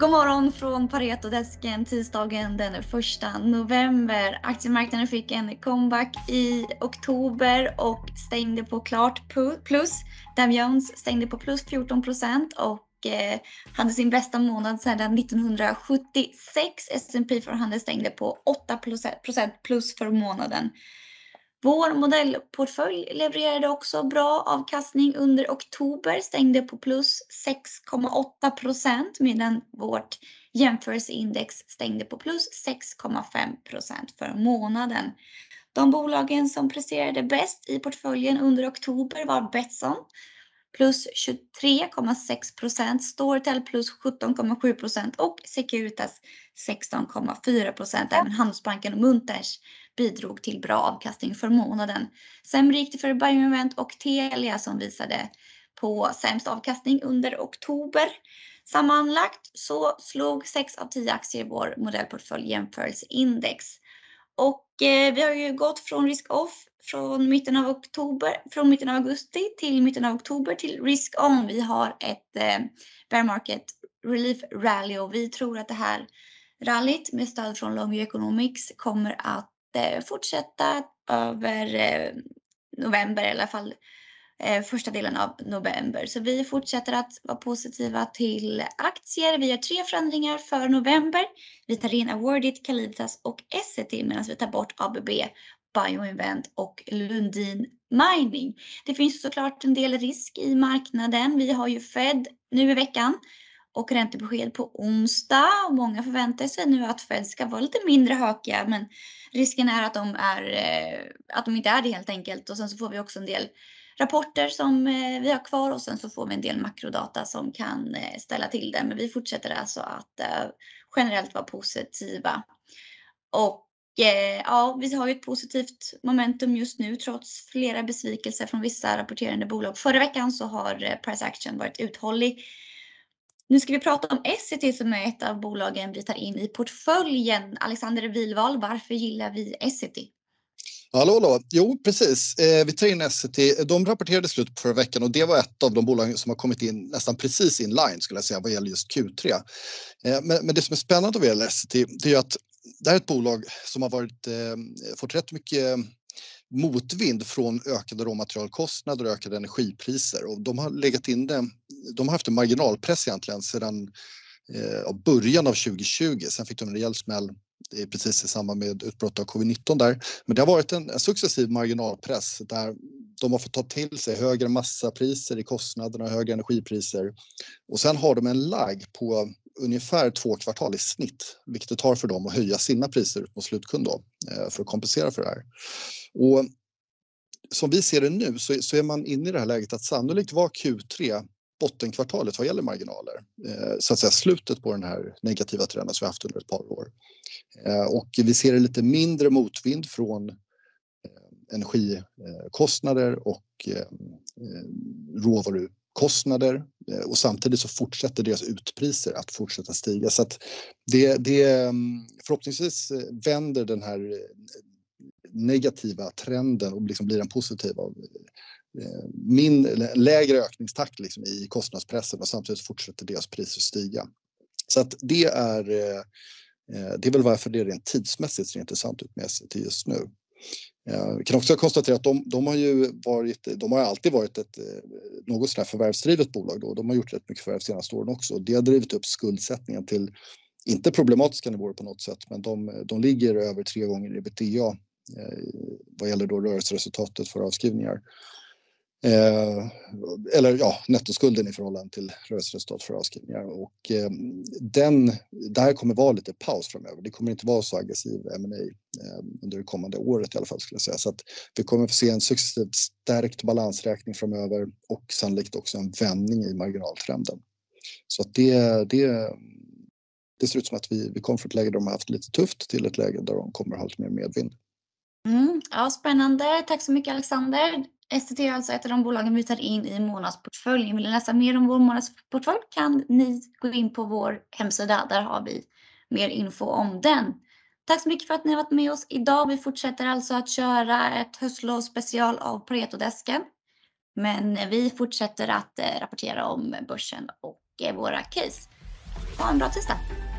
God morgon från Paretodesken tisdagen den 1 november. Aktiemarknaden fick en comeback i oktober och stängde på klart plus. Dow Jones stängde på plus 14 procent och eh, hade sin bästa månad sedan 1976. S&P 500 stängde på 8 procent plus för månaden. Vår modellportfölj levererade också bra avkastning under oktober, stängde på plus 6,8 procent medan vårt jämförelseindex stängde på plus 6,5 procent för månaden. De bolagen som presterade bäst i portföljen under oktober var Betsson plus 23,6 procent, Storytel plus 17,7 procent och Securitas 16,4 procent. Även Handelsbanken och Munters bidrog till bra avkastning för månaden. Sämre gick det för Bioinvent och Telia som visade på sämst avkastning under oktober. Sammanlagt så slog 6 av 10 aktier i vår modellportfölj jämförelseindex. Och eh, vi har ju gått från risk-off från mitten av oktober, från mitten av augusti till mitten av oktober till risk-on. Vi har ett eh, bear market relief rally och vi tror att det här rallyt med stöd från Longview Economics kommer att Eh, fortsätta över eh, november i alla fall eh, första delen av november. Så vi fortsätter att vara positiva till aktier. Vi gör tre förändringar för november. Vi tar in Awardit, Caliditas och Essity medan vi tar bort ABB, Bioinvent och Lundin Mining. Det finns såklart en del risk i marknaden. Vi har ju Fed nu i veckan och räntebesked på onsdag. Och många förväntar sig nu att Fed ska vara lite mindre hökiga men risken är att de, är, eh, att de inte är det helt enkelt. Och sen så får vi också en del rapporter som eh, vi har kvar och sen så får vi en del makrodata som kan eh, ställa till det. Men vi fortsätter alltså att generellt vara positiva. Och ja, vi har ju ett positivt momentum just nu trots flera besvikelser från vissa rapporterande bolag. Förra veckan så har price action varit uthållig nu ska vi prata om Essity som är ett av bolagen vi tar in i portföljen. Alexander Wilval, varför gillar vi Essity? Hallå, hallå. Jo, precis. Eh, vi tar in Essity. De rapporterade slut på förra veckan och det var ett av de bolag som har kommit in nästan precis in line skulle jag säga vad gäller just Q3. Eh, men, men, det som är spännande vad gäller Essity det är att det här är ett bolag som har varit, eh, fått rätt mycket eh, motvind från ökade råmaterialkostnader och ökade energipriser och de har legat inne. De har haft en marginalpress egentligen sedan eh, början av 2020. Sen fick de en rejäl smäll eh, precis i samband med utbrottet av covid-19 där. Men det har varit en, en successiv marginalpress där de har fått ta till sig högre massapriser i kostnaderna, högre energipriser och sen har de en lag på ungefär två kvartal i snitt, vilket det tar för dem att höja sina priser mot slutkund då, eh, för att kompensera för det här. Och som vi ser det nu så, så är man inne i det här läget att sannolikt var Q3 bottenkvartalet vad gäller marginaler. Eh, så att säga slutet på den här negativa trenden som vi haft under ett par år. Eh, och vi ser lite mindre motvind från eh, energikostnader och eh, eh, råvarukostnader och samtidigt så fortsätter deras utpriser att fortsätta stiga. Så att det, det mm, förhoppningsvis vänder den här negativa trenden och liksom blir en positiv av Eh, min lägre ökningstakt liksom i kostnadspressen och samtidigt fortsätter deras priser stiga. Så att det är eh, eh, det är väl varför det rent tidsmässigt ser intressant ut med SCT just nu. Vi kan också konstatera att de, de, har ju varit, de har alltid varit ett något sådär förvärvsdrivet bolag då. De har gjort rätt mycket förvärv senaste åren också. Det har drivit upp skuldsättningen till, inte problematiska nivåer på något sätt, men de, de ligger över tre gånger ebitda eh, vad gäller då rörelseresultatet för avskrivningar. Eh, eller ja, nettoskulden i förhållande till rörelseresultat för avskrivningar. Och eh, den, det här kommer vara lite paus framöver. Det kommer inte vara så aggressiv M&A eh, under det kommande året i alla fall skulle jag säga. Så att vi kommer få se en successivt stärkt balansräkning framöver och sannolikt också en vändning i marginaltrenden. Så att det, det, det ser ut som att vi, vi kommer från ett läge där de har haft lite tufft till ett läge där de kommer att ha lite mer medvind. Mm, ja, spännande. Tack så mycket Alexander. STT är alltså ett av de bolagen vi tar in i månadsportföljen. Vill ni läsa mer om vår månadsportfölj kan ni gå in på vår hemsida. Där har vi mer info om den. Tack så mycket för att ni har varit med oss idag. Vi fortsätter alltså att köra ett höstlovsspecial av Paretodesken. Men vi fortsätter att eh, rapportera om börsen och eh, våra case. Ha en bra tisdag!